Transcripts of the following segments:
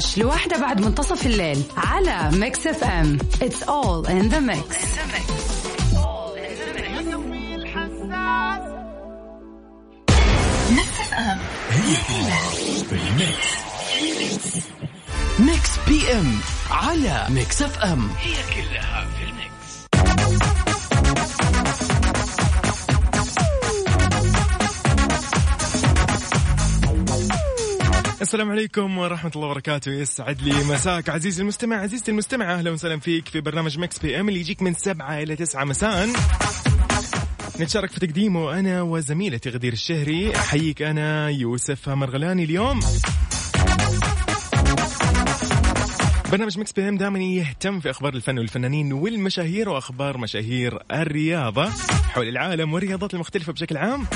11 لواحدة بعد منتصف الليل على Mix FM It's all in the mix. Mix PM على Mix FM هي كلها في السلام عليكم ورحمة الله وبركاته. يسعد لي مساك عزيزي المستمع عزيزتي المستمعة. أهلا وسهلا فيك في برنامج Mix PM اللي يجيك من سبعة إلى تسعة مساء. نتشارك في تقديمه أنا وزميلتي غدير الشهري. أحييك أنا يوسف مرغلاني اليوم. برنامج Mix PM دائما يهتم في أخبار الفن والفنانين والمشاهير وأخبار مشاهير الرياضة حول العالم والرياضات المختلفة بشكل عام.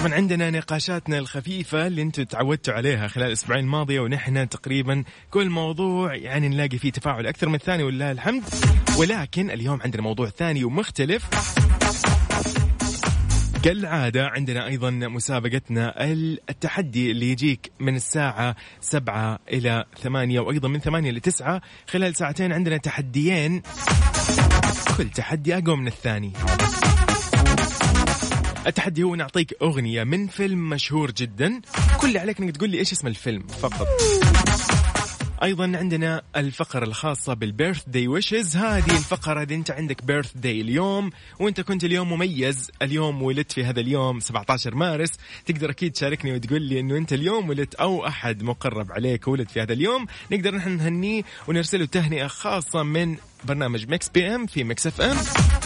طبعا عندنا نقاشاتنا الخفيفة اللي أنتم تعودتوا عليها خلال الأسبوعين الماضية ونحن تقريبا كل موضوع يعني نلاقي فيه تفاعل أكثر من الثاني ولله الحمد. ولكن اليوم عندنا موضوع ثاني ومختلف. كالعادة عندنا أيضا مسابقتنا التحدي اللي يجيك من الساعة سبعة إلى ثمانية وأيضا من ثمانية لتسعة خلال ساعتين عندنا تحديين. كل تحدي أقوى من الثاني. التحدي هو نعطيك أغنية من فيلم مشهور جدا. كل اللي عليك إنك تقول لي إيش اسم الفيلم؟ فقط. أيضا عندنا الفقرة الخاصة بال birthday wishes. هذه الفقرة إذا أنت عندك birthday اليوم وأنت كنت اليوم مميز اليوم ولدت في هذا اليوم 17 مارس تقدر أكيد تشاركني وتقول لي إنه أنت اليوم ولدت أو أحد مقرب عليك ولد في هذا اليوم. نقدر نحن نهنيه ونرسله تهنئة خاصة من برنامج Mix PM في Mix FM.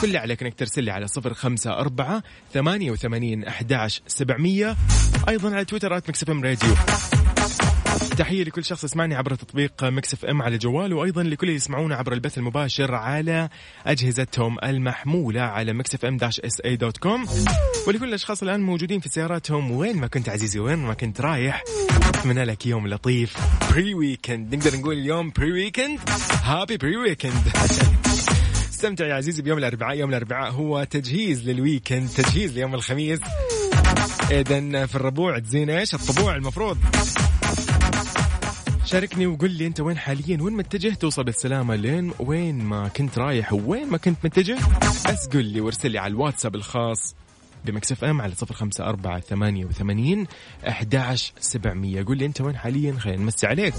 كل اللي عليك إنك ترسل لي على صفر خمسة أربعة ثمانية وثمانين أحداش سبعمية. أيضا على تويتر at FM Radio. تحية لكل شخص يسمعني عبر تطبيق Mix FM على جواله وأيضا لكل اللي يسمعونا عبر البث المباشر على أجهزتهم المحمولة على Mix FM dash SA dot com. ولكل الأشخاص الآن موجودين في سياراتهم وين ما كنت عزيزي وين ما كنت رايح أتمنى لك يوم لطيف. pre weekend نقدر نقول اليوم pre weekend happy pre-weekend استمتع يا عزيزي بيوم الأربعاء. يوم الأربعاء هو تجهيز لل weekend تجهيز ليوم الخميس. اذا في الربوع تزين إيش؟ الطبوع المفروض. شاركني وقول لي أنت وين حاليا؟ وين متجه توصل بالسلامة لين وين ما كنت رايح وين ما كنت متجه؟ بس قول لي وارسل لي على الواتساب الخاص ب Mix FM على صفر خمسة أربعة ثمانية وثمانين أحداش سبعمية. قول لي أنت وين حاليا؟ خلينا نمسي عليك.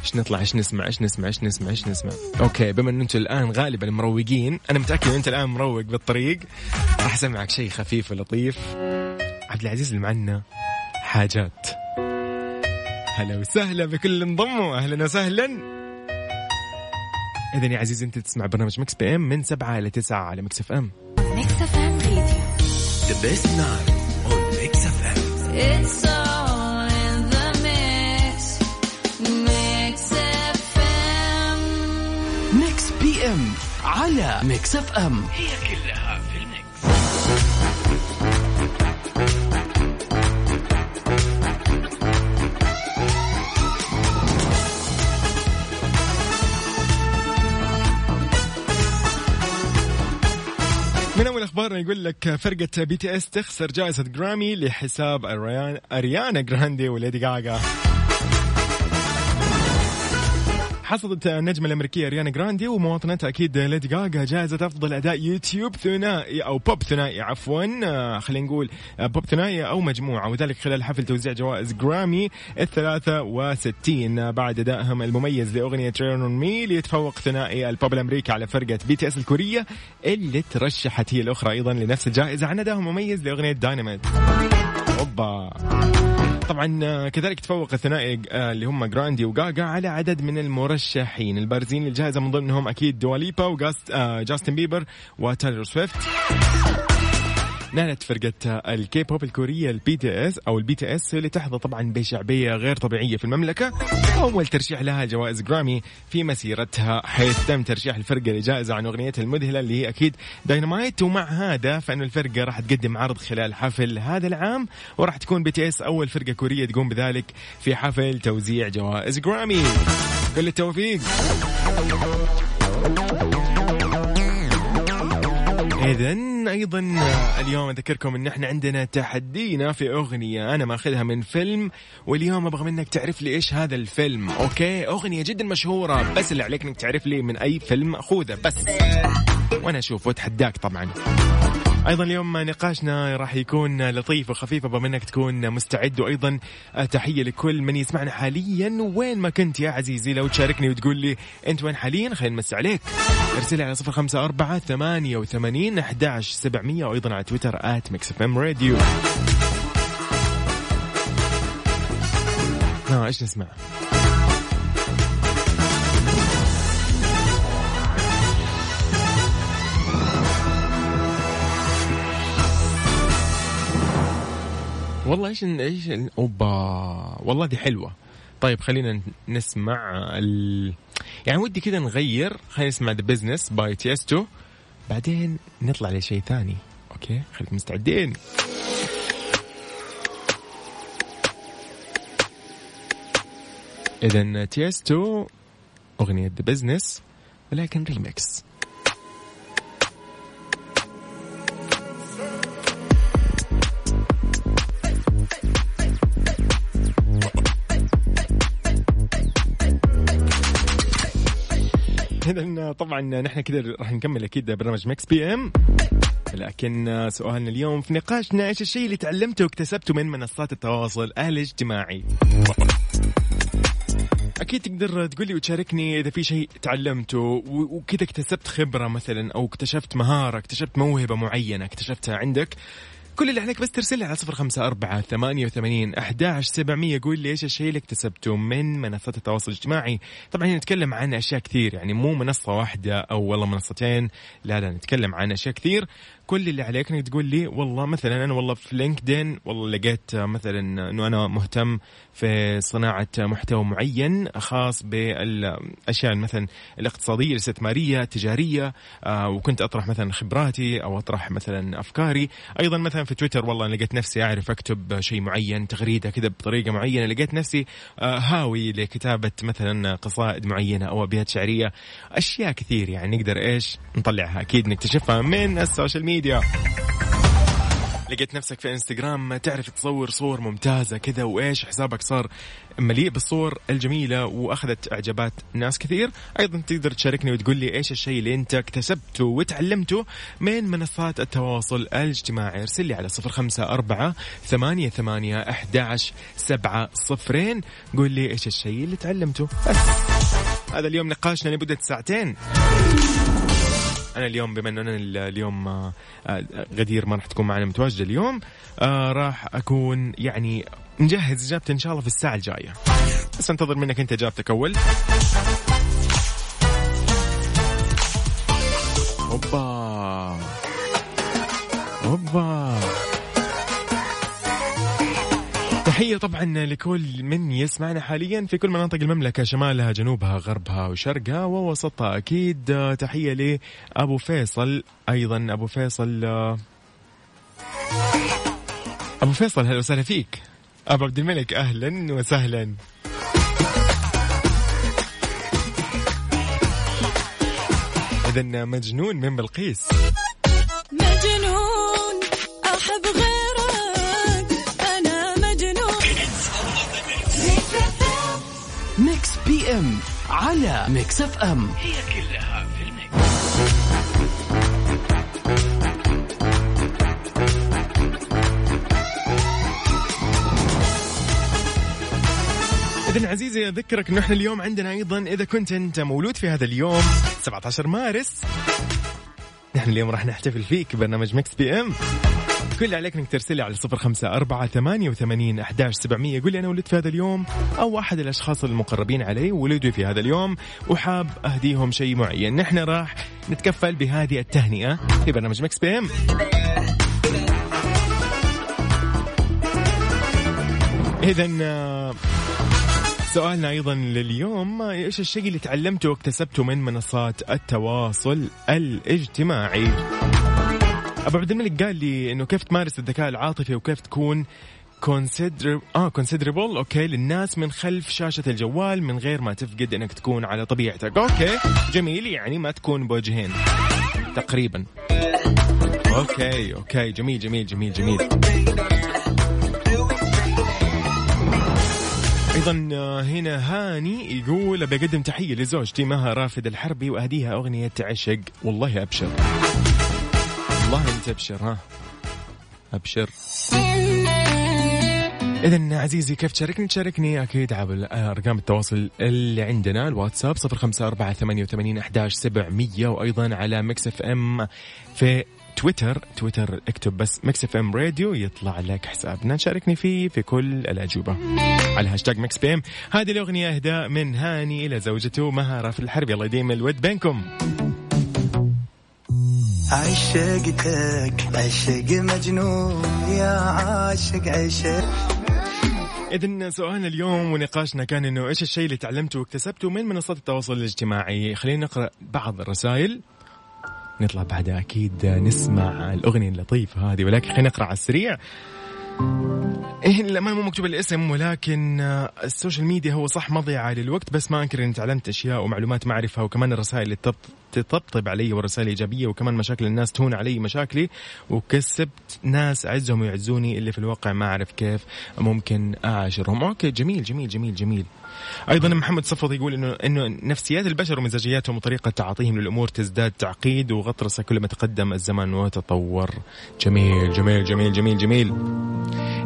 إيش نطلع؟ إيش نسمع؟ إيش نسمع؟ إيش نسمع؟ إيش نسمع؟ okay بما إن أنتم الآن غالبا مروقين أنا متأكد إن أنت الآن مروق بالطريق. راح أسمعك شيء خفيف ولطيف. عبد العزيز اللي معنا حاجات. هلا وسهلا بكل انضموا أهلا وسهلا. اذا يا عزيزي أنت تسمع برنامج Mix PM من سبعة إلى تسعة على Mix FM. Mix FM Radio. In the mix. Mix FM. Mix PM على Mix FM. هي كلها يقول لك فرقة BTS تخسر جائزة جرامي لحساب أريان أريانا جراندي وليدي غاغا حصدت النجمة الأمريكية أريانا جراندي ومواطنتها أكيد ليدي غاغا جائزة أفضل أداء يوتيوب ثنائي أو بوب ثنائي عفوا آه، خلينا نقول آه، بوب ثنائي أو مجموعة وذلك خلال حفل توزيع جوائز جرامي الثلاثة وستين. آه، بعد أدائهم المميز لأغنية Rain on Me ليتفوق ثنائي البوب الأمريكي على فرقة BTS الكورية اللي ترشحت هي الأخرى أيضا لنفس الجائزة عن أدائهم مميز لأغنية دايناميت أوبا طبعا آه، كذلك تفوق الثنائي آه، اللي هم جراندي وجاجا على عدد من المرشحين. البارزين للجائزه من ضمنهم أكيد دوا ليبا وجاستن آه، بيبر وتايلر سويفت. نالت فرقة الكي بوب الكورية ال BTS أو ال BTS اللي تحظى طبعا بشعبية غير طبيعية في المملكة. أول ترشيح لها جوائز جرامي في مسيرتها حيث تم ترشيح الفرقة لجائزة عن أغنيتها المذهلة اللي هي أكيد داينامايت ومع هذا فانه الفرقة راح تقدم عرض خلال حفل هذا العام وراح تكون BTS أول فرقة كورية تقوم بذلك في حفل توزيع جوائز جرامي كل التوفيق. اذا أيضا اليوم أذكركم إن إحنا عندنا تحدينا في أغنية أنا ماخذها من فيلم واليوم أبغى منك تعرف لي إيش هذا الفيلم. okay؟ أغنية جدا مشهورة بس اللي عليك إنك تعرف لي من أي فيلم ماخوذه بس. وأنا أشوف وأتحداك طبعا. أيضا اليوم نقاشنا راح يكون لطيف وخفيف أبغى منك تكون مستعد. وأيضا تحية لكل من يسمعنا حاليا. وين ما كنت يا عزيزي لو تشاركني وتقول لي أنت وين حاليا خلينا نمسي عليك. ارسل لي على صفر خمسة أربعة ثمانية وثمانين أحداش سبعمية. وأيضا على تويتر at Mix FM Radio. إيش نسمع؟ والله إيش إيش أوبا. والله دي حلوة. طيب خلينا نسمع ال... يعني ودي كذا نغير. خلينا نسمع The Business by Tiësto بعدين نطلع لشيء ثاني. okay؟ خليكم مستعدين. اذا Tiësto أغنية The Business ولكن ريمكس اذا طبعا نحن كذا راح نكمل أكيد برنامج Mix PM لكن سؤالنا اليوم في نقاشنا إيش الشيء اللي تعلمته واكتسبته من منصات التواصل الاجتماعي؟ أكيد تقدر تقول لي وتشاركني إذا في شيء تعلمته وكذا اكتسبت خبرة مثلا أو اكتشفت مهارة اكتشفت موهبة معينة اكتشفتها عندك. كل اللي عليك بس ترسل لي على صفر خمسة أربعة ثمانية وثمانين أحداش سبعمية قول لي إيش الشيء اللي اكتسبته من منصات التواصل الاجتماعي. طبعا هنا نتكلم عن أشياء كثير يعني مو منصة واحدة أو والله منصتين لا لا نتكلم عن أشياء كثير. كل اللي عليك إنك تقول لي والله مثلا أنا والله في لينكدين والله لقيت مثلا إنه أنا مهتم في صناعة محتوى معين خاص بالأشياء مثلا الاقتصادية الاستثماريه التجاريه آه، وكنت أطرح مثلا خبراتي أو أطرح مثلا أفكاري. أيضا مثلا في تويتر والله أنا لقيت نفسي أعرف أكتب شيء معين تغريدة كذا بطريقة معينة لقيت نفسي آه، هاوي لكتابة مثلا قصائد معينة أو أبيات شعرية. أشياء كثير يعني نقدر إيش؟ نطلعها. أكيد نكتشفها من ال social media. لقيت نفسك في إنستغرام تعرف تصور صور ممتازة كذا وإيش حسابك صار مليء بالصور الجميلة وأخذت إعجابات ناس كثير. أيضا تقدر تشاركني وتقول لي إيش الشيء اللي أنت اكتسبته وتعلمته من منصات التواصل الاجتماعي. أرسل لي على صفر خمسة أربعة ثمانية ثمانية أحداش سبعة صفرين. قول لي إيش الشيء اللي تعلمته. هذا اليوم نقاشنا لمدة ساعتين. أنا اليوم بما إنه أنا ال- اليوم آه، آه، غدير ما راح تكون معنا متواجدة اليوم آه، راح أكون يعني نجهز إجابتي إن شاء الله في الساعة الجاية. بس أنتظر منك أنت إجابتك أول. اوبا اوبا تحية طبعا لكل من يسمعنا حاليا في كل مناطق المملكة شمالها جنوبها غربها وشرقها ووسطها. أكيد آه، تحية لأبو فيصل أيضا. أبو فيصل آه، أبو فيصل هلا وسهلا فيك. أبو عبد الملك أهلا وسهلا. إذا مجنون من بلقيس. مجنون على Mix FM. إذا عزيزي أذكرك أنه إحنا اليوم عندنا أيضا إذا كنت أنت مولود في هذا اليوم 17 مارس نحن اليوم راح نحتفل فيك برنامج Mix PM. كل اللي عليك إنك ترسل لي على صفر خمسة أربعة ثمانية وثمانين أحداش سبعمية قول لي أنا ولدت في هذا اليوم أو أحد الأشخاص المقربين علي ولدوا في هذا اليوم وحاب أهديهم شيء معين. نحن راح نتكفل بهذه التهنئة في برنامج Mix PM. إذا آه، سؤالنا أيضا لليوم إيش الشيء اللي تعلمته واكتسبته من منصات التواصل الاجتماعي؟ أبو عبد الملك قال لي إنه كيف تمارس الذكاء العاطفي وكيف تكون consider آه considerable okay للناس من خلف شاشة الجوال من غير ما تفقد إنك تكون على طبيعتك. okay جميل يعني ما تكون بوجهين تقريبا. okay okay جميل جميل جميل جميل. أيضا آه، هنا هاني يقول أبي أقدم تحية لزوجتي مها رافد الحربي وأهديها أغنية عشق. والله أبشر. والله انت ابشر ها. ابشر. إذا عزيزي كيف تشاركني؟ تشاركني أكيد عبر أرقام التواصل اللي عندنا الواتساب صفر خمسة أربعة ثمانية وثمانين أحداش سبعمية وأيضا على Mix FM في تويتر. تويتر اكتب بس Mix FM Radio يطلع لك حسابنا. شاركني فيه في كل الأجوبة. على هاشتاج Mix PM. هذه الأغنية إهداء من هاني إلى زوجته مها الحربي. الله يديم الود بينكم. عشقتك عشق مجنون يا عاشق عشق. إذا سؤالنا اليوم ونقاشنا كان إنه إيش الشيء اللي تعلمته واكتسبته من منصات التواصل الاجتماعي؟ خلينا نقرأ بعض الرسائل. نطلع بعدها أكيد نسمع الأغنية اللطيفة هذه ولكن خلينا نقرأ على السريع. إيه للأمانة مو مكتوب الاسم ولكن آه، ال social media هو صح مضيعة للوقت بس ما أنكر إني تعلمت أشياء ومعلومات ما أعرفها وكمان الرسائل اللي تط- تطبطب علي والرسائل الإيجابية وكمان مشاكل الناس تهون علي مشاكلي وكسبت ناس أعزهم ويعزوني اللي في الواقع ما أعرف كيف ممكن أعاشرهم. okay جميل جميل جميل جميل. أيضا محمد صفوت يقول انه إنه نفسيات البشر ومزاجياتهم وطريقة تعاطيهم للأمور تزداد تعقيد وغطرسة كلما تقدم الزمن وتطور. جميل جميل جميل جميل جميل.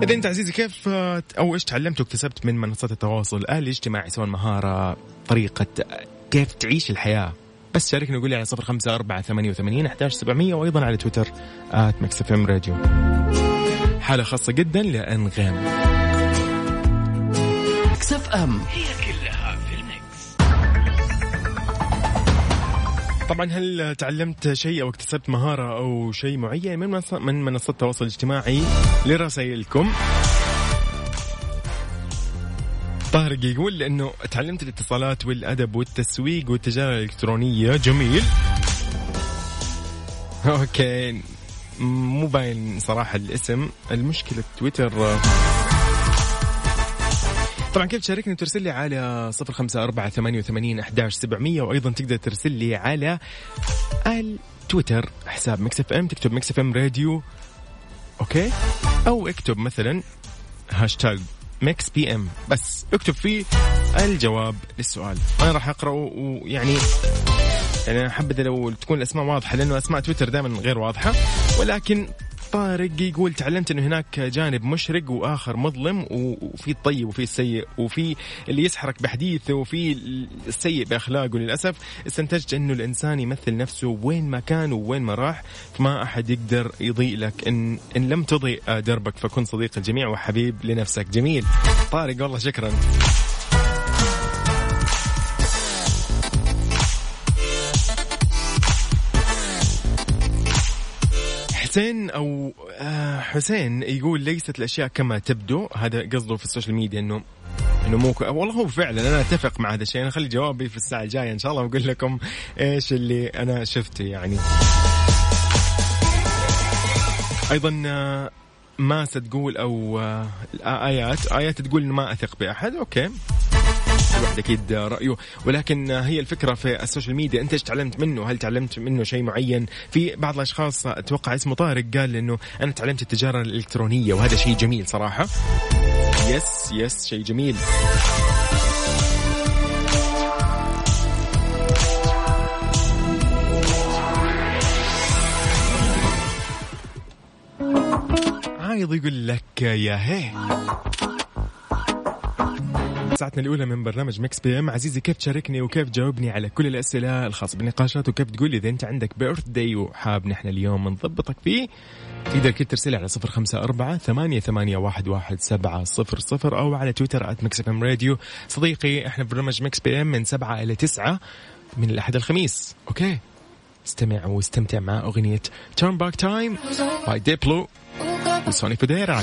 اذا انت عزيزي كيف آه، أو إيش تعلمت واكتسبت من منصات التواصل الاجتماعي سواء مهارة طريقة كيف تعيش الحياة؟ بس شاركني وقول لي على صفر خمسة أربعة ثمانية وثمانين أحداش سبعمية وأيضا على تويتر at FM Radio. حالة خاصة جدا لأنغام. Mix FM طبعا هل تعلمت شيء أو اكتسبت مهارة أو شيء معين من من منصات التواصل الاجتماعي لرسائلكم؟ طارق يقول إنه تعلمت الاتصالات والأدب والتسويق والتجارة الإلكترونية. جميل. أوكي. مو باين صراحة الاسم. المشكلة تويتر. طبعا كيف تشاركني وترسل لي على صفر خمسة أربعة ثمانية وثمانين أحداش سبعمية وأيضا تقدر ترسل لي على التويتر حساب Mix FM. تكتب Mix FM Radio okay؟ أو اكتب مثلا هاشتاج Mix PM. بس اكتب فيه الجواب للسؤال. أنا راح أقرأه ويعني يعني أنا حبذا لو تكون الأسماء واضحة لأنه أسماء تويتر دائما غير واضحة. ولكن طارق يقول تعلمت انه هناك جانب مشرق وآخر مظلم وفي الطيب وفي السيء وفي اللي يسحرك بحديثه وفي السيء بأخلاقه للأسف. استنتجت إنه الإنسان يمثل نفسه وين ما كان وين ما راح فما أحد يقدر يضيء لك. إن إن لم تضيء دربك فكن صديق الجميع وحبيب لنفسك. جميل. طارق والله شكرا. حسين أو آه، حسين يقول ليست الأشياء كما تبدو. هذا قصده في ال social media إنه إنه مو. والله هو فعلا أنا أتفق مع هذا الشيء. أنا أخلي جوابي في الساعة الجاية إن شاء الله وأقول لكم إيش اللي أنا شفته يعني. أيضا آه، ماسة تقول أو آه، ايات آيات تقول ما أثق بأحد. okay. كل واحد أكيد رأيه. ولكن هي الفكرة في ال social media أنت إيش تعلمت منه؟ هل تعلمت منه شيء معين؟ في بعض الأشخاص أتوقع اسمه طارق قال إنه أنا تعلمت التجارة الإلكترونية وهذا شيء جميل صراحة. yes yes شيء جميل. عايض يقول لك يا هي. ساعتنا الأولى من برنامج Mix PM. عزيزي كيف تشاركني وكيف تجاوبني على كل الأسئلة الخاصة بالنقاشات؟ وكيف تقول لي إذا أنت عندك birthday وحاب نحن اليوم نضبطك فيه؟ تقدر كده ترسل على صفر خمسة أربعة ثمانية, ثمانية واحد, واحد سبعة صفر صفر أو على تويتر at Mix FM Radio صديقي إحنا في برنامج Mix PM من سبعة إلى تسعة من الأحد الخميس. okay. استمع واستمتع مع أغنية Turn Back Time by Diplo و Sonny Fodera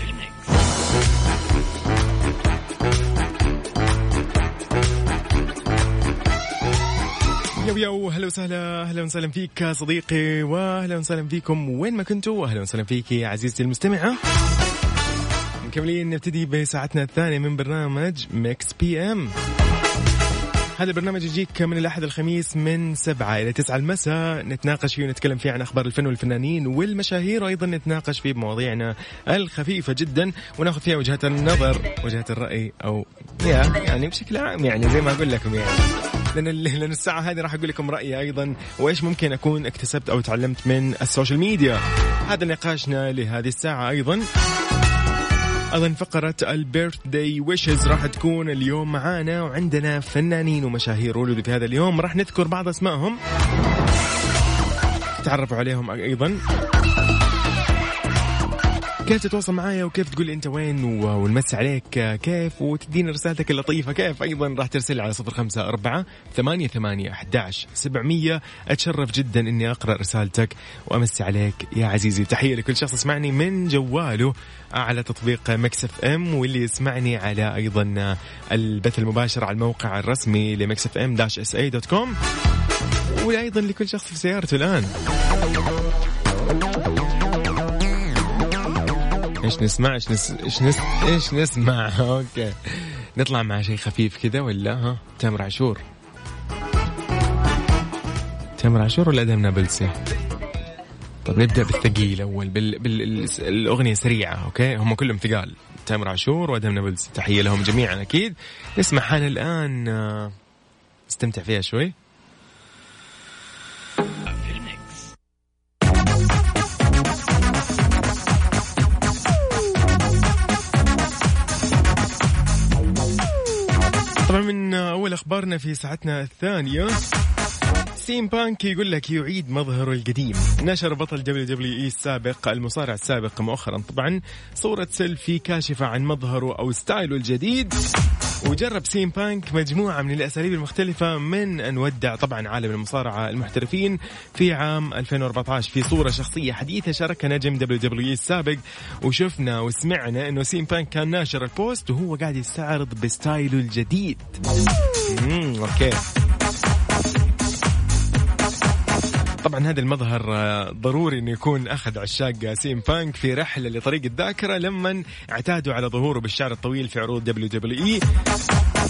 يو يو هلا وسهلا أهلا وسهلا فيك صديقي واهلا وسهلا فيكم وين ما كنتوا واهلا وسهلا فيك عزيزتي المستمعة. مكملين نبتدي بساعتنا الثانية من برنامج Mix PM هذا البرنامج يجيك من الأحد الخميس من سبعة إلى تسعة المساء. نتناقش فيه ونتكلم فيه عن أخبار الفن والفنانين والمشاهير وأيضا نتناقش فيه بمواضيعنا الخفيفة جدا ونأخذ فيها وجهات النظر وجهات الرأي أو يا يعني بشكل عام يعني زي ما أقول لكم يعني. لأن لأن الساعة هذه راح أقول لكم رأيي أيضا وإيش ممكن أكون اكتسبت أو تعلمت من ال social media. هذا نقاشنا لهذه الساعة أيضا. أيضا فقرة ال birthday wishes راح تكون اليوم معانا وعندنا فنانين ومشاهير ولدوا في هذا اليوم. راح نذكر بعض أسمائهم. تعرفوا عليهم أيضا. كيف تتواصل معايا وكيف تقول أنت وين و- ونمسي عليك كيف وتدينا رسالتك اللطيفة كيف؟ أيضا راح ترسل على صفر خمسة أربعة ثمانية ثمانية أحداش سبعمية. أتشرف جدا إني أقرأ رسالتك وامسي عليك يا عزيزي. تحية لكل شخص يسمعني من جواله على تطبيق Mix FM واللي يسمعني على أيضا البث المباشر على الموقع الرسمي ل Mix FM dash SA dot com. وأيضا لكل شخص في سيارته الآن. إيش نسمع؟ إيش نس... إيش نس... إيش نسمع؟ okay. نطلع مع شيء خفيف كذا ولا ها؟ تامر عاشور. تامر عاشور ولا آدم نابلسي؟ طب نبدأ بالثقيل أول بال... بال... الأغنية سريعة okay؟ هم كلهم ثقال. تامر عاشور وادم نابلسي تحية لهم جميعا أكيد. نسمع حالنا الآن آه، استمتع فيها شوي. أخبارنا في ساعتنا الثانية. CM Punk يقول لك يعيد مظهره القديم. نشر بطل WWE السابق المصارع السابق مؤخرا طبعا صورة سيلفي كاشفة عن مظهره أو style ه الجديد. وجرب CM Punk مجموعة من الأساليب المختلفة من أن ودع طبعا عالم المصارعة المحترفين في عام 2014 في صورة شخصية حديثة شاركها نجم WWE السابق. وشفنا وسمعنا أنه CM Punk كان ناشر ال post وهو قاعد يستعرض ب style ه الجديد. مم، okay. طبعا هذا المظهر آه، ضروري إنه يكون أخذ عشاق CM Punk في رحلة لطريق الذاكرة لما اعتادوا على ظهوره بالشعر الطويل في عروض WWE.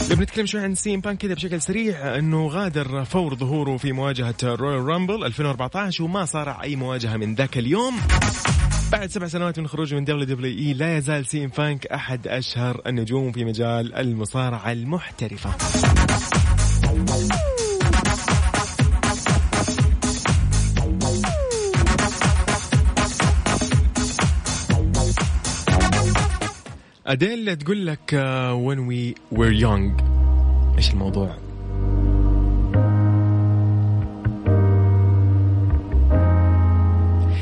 لو بنتكلم شوي عن CM Punk كذا بشكل سريع إنه غادر فور ظهوره في مواجهة Royal Rumble 2014 وما صارع أي مواجهة من ذاك اليوم. بعد سبع سنوات من خروجه من WWE لا يزال CM Punk أحد أشهر النجوم في مجال المصارعة المحترفة أديل تقول لك uh, when we were young إيش الموضوع؟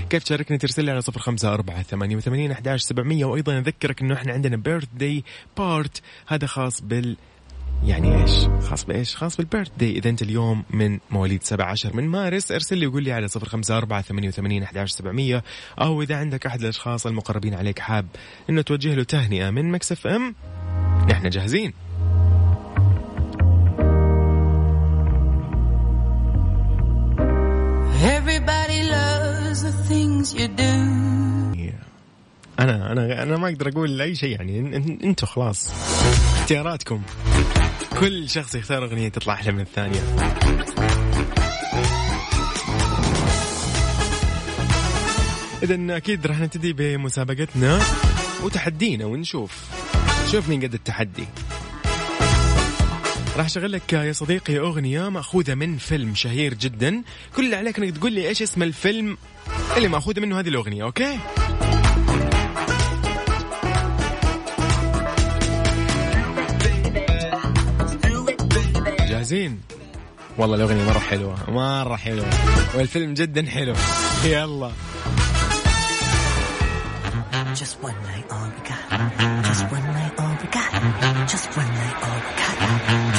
كيف تشاركني؟ ترسل لي على صفر خمسة أربعة ثمانية وثمانين أحداش سبعمية. وأيضا أذكرك أنه إحنا عندنا birthday part هذا خاص بال يعني إيش؟ خاص بإيش؟ خاص بال birthday إذا أنت اليوم من مواليد 17 من مارس ارسل لي وقول لي على 054 88 11 700 أو إذا عندك أحد الأشخاص المقربين عليك حاب إنه توجه له تهنئة من Mix FM نحن جاهزين. Everybody أنا أنا أنا ما أقدر أقول اي شيء يعني. إنتوا خلاص. اختياراتكم. كل شخص يختار أغنية تطلع أحلى من الثانية. اذا أكيد راح نبتدي بمسابقتنا وتحدينا ونشوف. شوف مين قد التحدي. راح أشغل لك يا صديقي أغنية مأخوذة من فيلم شهير جدا كل اللي عليك إنك تقول لي إيش اسم الفيلم اللي مأخوذة منه هذه الأغنية أوكي جاهزين والله الأغنية مرة حلوة مرة حلوة والفيلم جدا حلو يلا Just one night, all we got. Just one night, all we got. Just one night, all we got.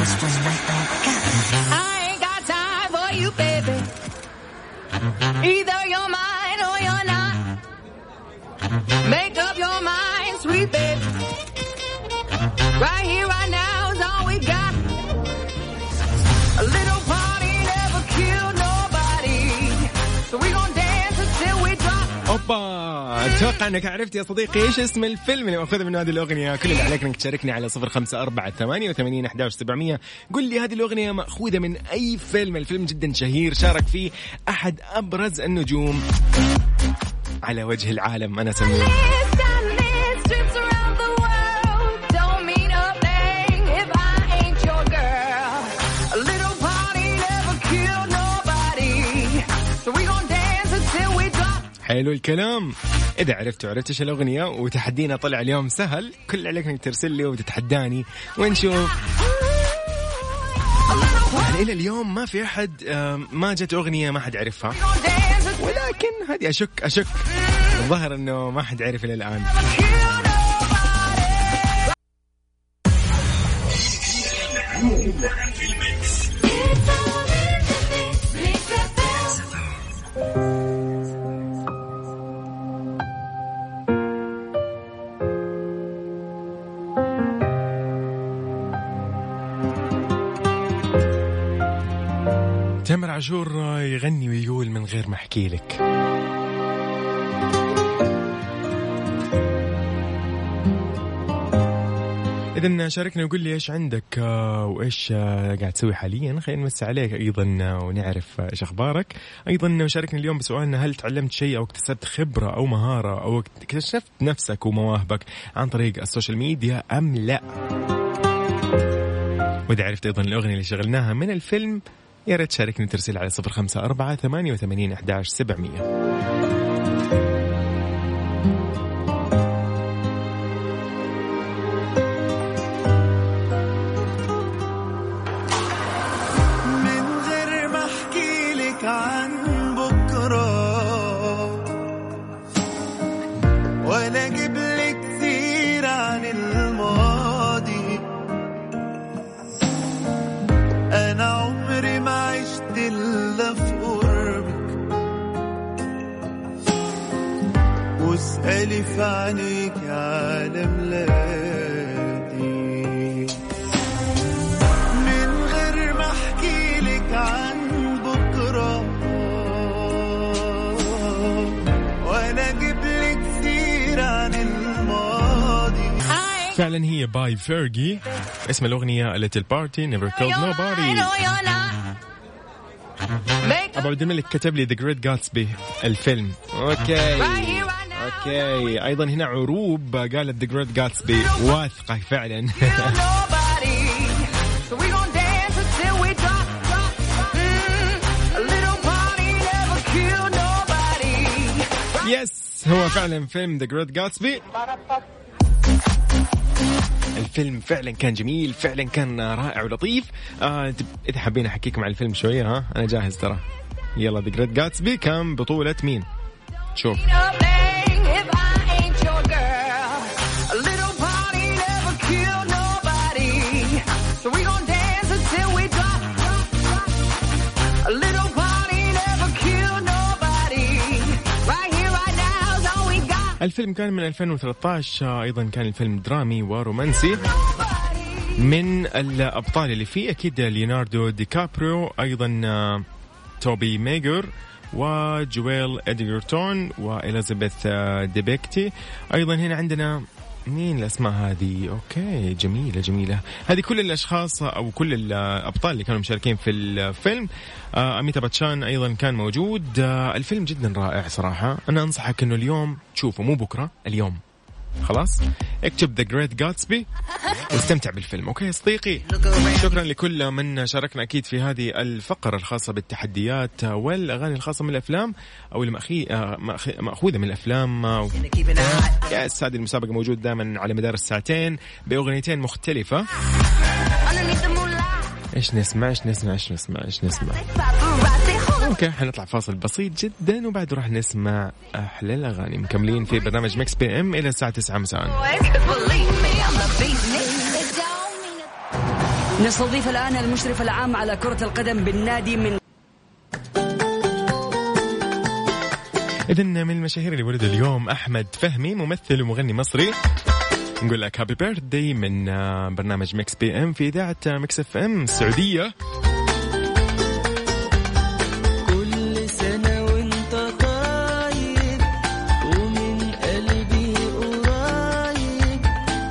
Just we got. I ain't got time for you, baby. Either you're mine or you're not. Make up your mind, sweet baby. Right here, أتوقع إنك عرفت يا صديقي إيش اسم الفيلم اللي ماخوذ من هذه الأغنية. كل اللي عليك إنك تشاركني على صفر خمسة أربعة ثمانية وثمانين أحداش سبعمية. قل لي هذه الأغنية مأخوذة من أي فيلم. الفيلم جدا شهير. شارك فيه أحد أبرز النجوم على وجه العالم. أنا اسميه حلو الكلام. إذا عرفت إيش الأغنية وتحدينا طلع اليوم سهل كل عليك إنك ترسل لي وتتحداني ونشوف. يعني إلى اليوم ما في أحد ما جت أغنية ما حد عرفها. ولكن هذه أشك أشك. الظاهر إنه ما حد عرف إلى الآن. غير ما أحكي لك. إذا شاركنا وقول لي إيش عندك آه، وإيش آه، قاعد تسوي حاليا. خلينا نمسي عليك أيضا آه، ونعرف إيش أخبارك. أيضا شاركنا اليوم بسؤالنا هل تعلمت شيء أو اكتسبت خبرة أو مهارة أو اكتشفت نفسك ومواهبك عن طريق ال social media أم لا؟ وإذا عرفت أيضا الأغنية اللي شغلناها من الفيلم يا ريت تشاركني ترسيل على 054 88 11 700 في عينيك على ميلادي من غير ما أحكي لك عن بكرة ولا أجيب لك كتير عن الماضي. فعلا هي باي فيرجي اسم الأغنية Little Party Never Killed You're Nobody. mine or you're not. Make أبو عبد الملك كتب لي The Great Gatsby الفيلم. okay okay. أيضا هنا عروب قالت The Great Gatsby. واثقة فعلا. Drop. Mm. yes هو فعلا فيلم The Great Gatsby الفيلم فعلا كان جميل فعلا كان رائع ولطيف. آه إذا حابين احكيكم عن الفيلم شوية ها؟ أنا جاهز ترى. يلا ذا جريت جاتسبي كان بطولة مين؟ شوف. الفيلم كان من 2013 آه، أيضا كان الفيلم درامي ورومانسي. من الأبطال اللي فيه أكيد ليوناردو دي كابريو أيضا آه، توبي ميجر وجويل ادجرتون وإليزابيث آه، ديبيكي أيضا هنا عندنا مين الاسماء هذه؟ okay جميلة جميلة. هذه كل الأشخاص أو كل الأبطال اللي كانوا مشاركين في الفيلم. آه اميتاب باتشان أيضا كان موجود. آه الفيلم جدا رائع صراحة. أنا أنصحك إنه اليوم تشوفه مو بكرة اليوم. خلاص؟ اكتب The Great Gatsby واستمتع بالفيلم okay يا صديقي؟ شكرا لكل من شاركنا أكيد في هذه الفقرة الخاصة بالتحديات والأغاني الخاصة من الأفلام أو المأخي... آه، مأخوذة من الأفلام. آه، yes هذه المسابقة موجود دائما على مدار الساعتين بأغنيتين مختلفة. إيش نسمع إيش نسمع إيش نسمع إيش نسمع؟ okay حنطلع فاصل بسيط جدا وبعده راح نسمع أحلى الأغاني. مكملين في برنامج Mix PM إلى الساعة 9 مساء. نستضيف الآن المشرف العام على كرة القدم بالنادي من اذا من المشاهير اللي ولدوا اليوم أحمد فهمي ممثل ومغني مصري. نقول لك happy birthday من آه، برنامج Mix PM في إذاعة Mix FM السعوديه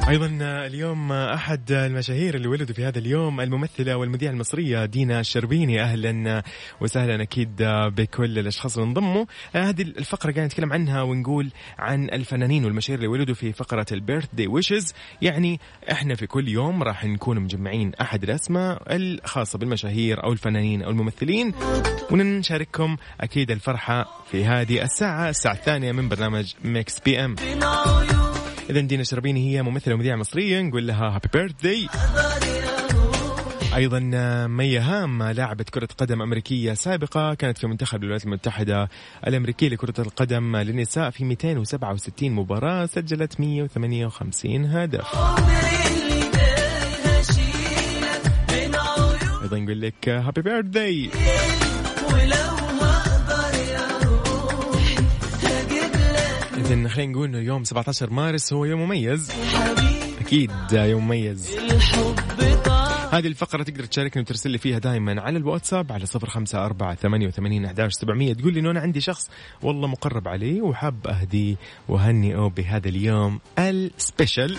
أيضا اليوم أحد المشاهير اللي ولدوا في هذا اليوم الممثلة والمذيعة المصرية دينا الشربيني أهلا وسهلا أكيد بكل الأشخاص اللي انضموا. هذه الفقرة قاعد نتكلم عنها ونقول عن الفنانين والمشاهير اللي ولدوا في فقرة ال birthday wishes يعني إحنا في كل يوم راح نكون مجمعين أحد الأسماء الخاصة بالمشاهير أو الفنانين أو الممثلين ونشارككم أكيد الفرحة في هذه الساعة الساعة الثانية من برنامج Mix PM اذا دينا شربيني هي ممثلة ومذيعة مصرية نقول لها هابي بيرثدي أيضا آه، ميا هام لاعبة كرة قدم أمريكية سابقة كانت في منتخب الولايات المتحدة الأمريكية لكرة القدم للنساء في 267 مباراة سجلت 158 هدف. أيضا نقول لك هابي بيرثدي اذا خلينا نقول إنه يوم 17 مارس هو يوم مميز. أكيد يوم مميز. هذه الفقرة تقدر تشاركني وترسل لي فيها دائما على الواتساب على صفر خمسة أربعة ثمانية وثمانين أحداش سبعمية. تقول لي إنه أنا عندي شخص والله مقرب عليه وحاب أهديه وهنئه بهذا اليوم السبيشل.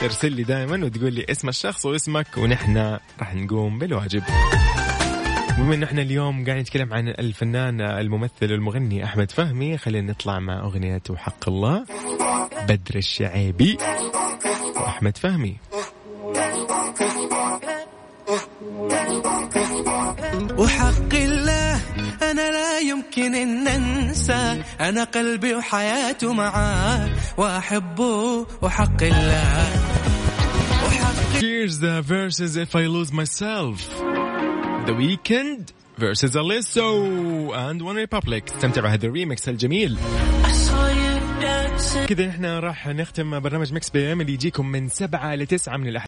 ترسل لي دائما وتقول لي اسم الشخص واسمك ونحن راح نقوم بالواجب. بما إن إحنا اليوم قاعد نتكلم عن الفنان الممثل المغني أحمد فهمي. خلينا نطلع مع اغنيته حق الله بدر الشعيبي وأحمد فهمي. وحق الله أنا لا يمكن أن أنسى. أنا قلبي وحياته معاه وأحبه وحق الله. وحق Here's the verses If I Lose Myself. The Weeknd versus Alesso and One Republic. استمتع بهذا الريمكس الجميل. كذا إحنا راح نختم برنامج مكس بي إم اللي يجيكم من سبعة لتسعة من الأحد